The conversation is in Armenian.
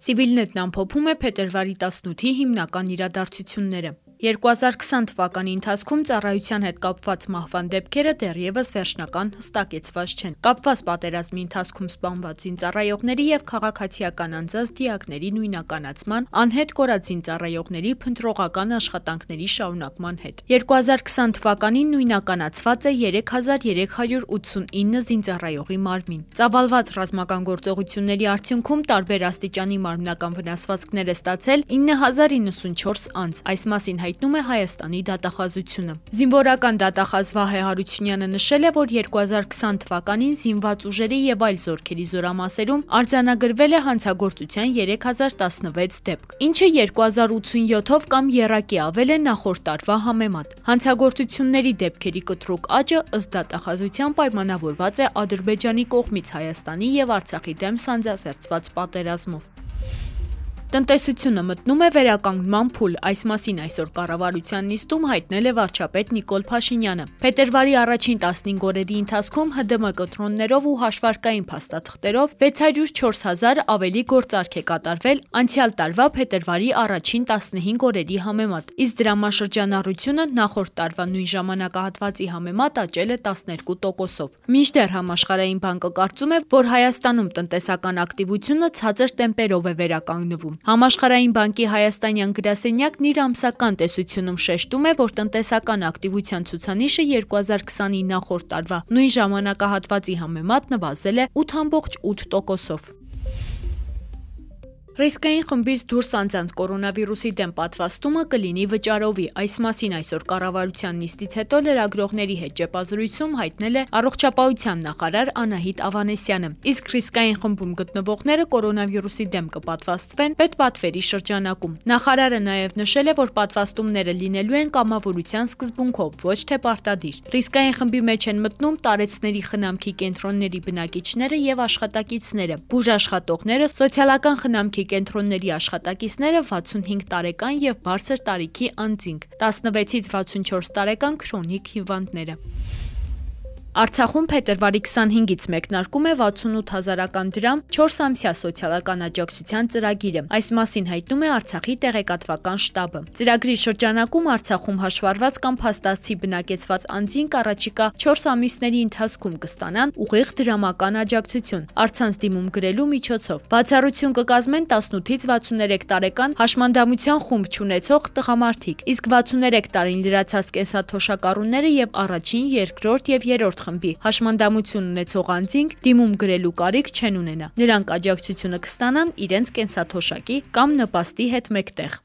Civilnet-ն ամփոփում է փետրվարի 18-ի հիմնական իրադարձությունները։ 2020 թվականի ընթացքում ծառայության հետ կապված մահվան դեպքերը դեռևս վերջնական հստակեցված չեն։ Կապված պատերազմի ընթացքում սպանված զինծառայողների եւ քաղաքացիական անձանց դիակների նույնականացման, անհետ կորած զինծառայողների փնտրողական աշխատանքների շարունակման հետ։ 2020 թվականին նույնականացված է 3389 զինծառայողի մարմին։ Ծավալված ռազմական գործողությունների արդյունքում տարբեր աստիճանի մարմնական վնասվածքներ է ստացել 9094 անձ։ Այս մասին հայտնում է Հայաստանի դատախազությունը։ Զինվորական դատախազ Վահե Հարությունյանը նշել է, որ 2020 թվականին զինված ուժերի եւ այլ զորքերի զորամասերում արձանագրվել է հանցագործության 3016 դեպք, ինչը 2087-ով կամ երակի ավել է նախորդ տարվա համեմատ։ Հանցագործությունների դեպքերի կտրուկ աճը ըստ դատախազության պայմանավորված է Ադրբեջանի կողմից Հայաստանի եւ Արցախի դեմ սանձազերծված պատերազմով։ Տնտեսությունը մտնում է վերականգնման փուլ։ Այս մասին այսօր կառավարության նիստում հայտնել է վարչապետ Նիկոլ Փաշինյանը։ Փետրվարի առաջին 15 օրերի ընթացքում ՀԴՄ կտրոններով ու հաշվարկային փաստաթղթերով 604 000 ավելի գործարք է կատարվել անցյալ տարվա փետրվարի առաջին 15 օրերի համեմատ։ Իսկ դրամաշրջանառությունը նախորդ տարվա նույն ժամանակահատվածի համեմատ աճել է 12%-ով։ Մինչդեռ համաշխարհային բանկը կարծում է, որ Հայաստանում տնտեսական ակտիվությունը ցածր տեմպերով է վերականգնվում։ Համաշխարհային բանկի հայաստանյան գրասենյակն իր ամսական տեսությունում շեշտում է, որ տնտեսական ակտիվության ցուցանիշը 2020-ի նախորդ տարվա նույն ժամանակահատվածի համեմատ նվազել է 8.8%-ով։ Ռիսկային խմբից դուրս անձանց կորոնավիրուսի դեմ պատվաստումը կլինի վճարովի։ Այս մասին այսօր կառավարության նիստից հետո լրագրողների հետ ճեպազրույցում հայտնել է առողջապահության նախարար Անահիտ Ավանեսյանը։ Իսկ ռիսկային խմբում գտնվողները կորոնավիրուսի դեմ կպատվաստվեն պետպատվերի շրջանակում։ Նախարարը նաև նշել է, որ պատվաստումները լինելու են կամավորության սկզբունքով, ոչ թե պարտադիր։ Ռիսկային խմբի մեջ են մտնում տարեցների խնամքի կենտրոնների բնակիչները եւ աշխատակիցները, բուժաշխատողները, սոցիալական խնամքի կենտրոնների աշխատակիցները 65 տարեկան եւ բարձր տարիքի անձինք, 16-ից 64 տարեկան քրոնիկ հիվանդները։ Արցախում փետրվարի 25-ից մեկնարկում է 68 հազարական դրամ 4 ամսյա սոցիալական աջակցության ծրագիրը։ Այս մասին հայտնում է Արցախի տեղեկատվական շտաբը։ Ծրագրի շրջանակում Արցախում հաշվառված կամ փաստացի բնակեցված անձինք առաջիկա 4 ամիսների ընթացքում կստանան ուղիղ դրամական աջակցություն արցանց դիմում գրելու միջոցով։ Բացառություն կկազմեն 18-ից 63 տարեկան հաշմանդամության խումբ ճանաչող տղամարդիկ, իսկ 63 տարին լրացած կենսաթոշակառուները եւ առաջին, երկրորդ եւ երրորդ խմբի հաշմանդամություն ունեցող անձինք դիմում գրելու կարիք չեն ունենա։ Նրանք աջակցությունը կստանան իրենց կենսաթոշակի կամ նպաստի հետ մեկտեղ։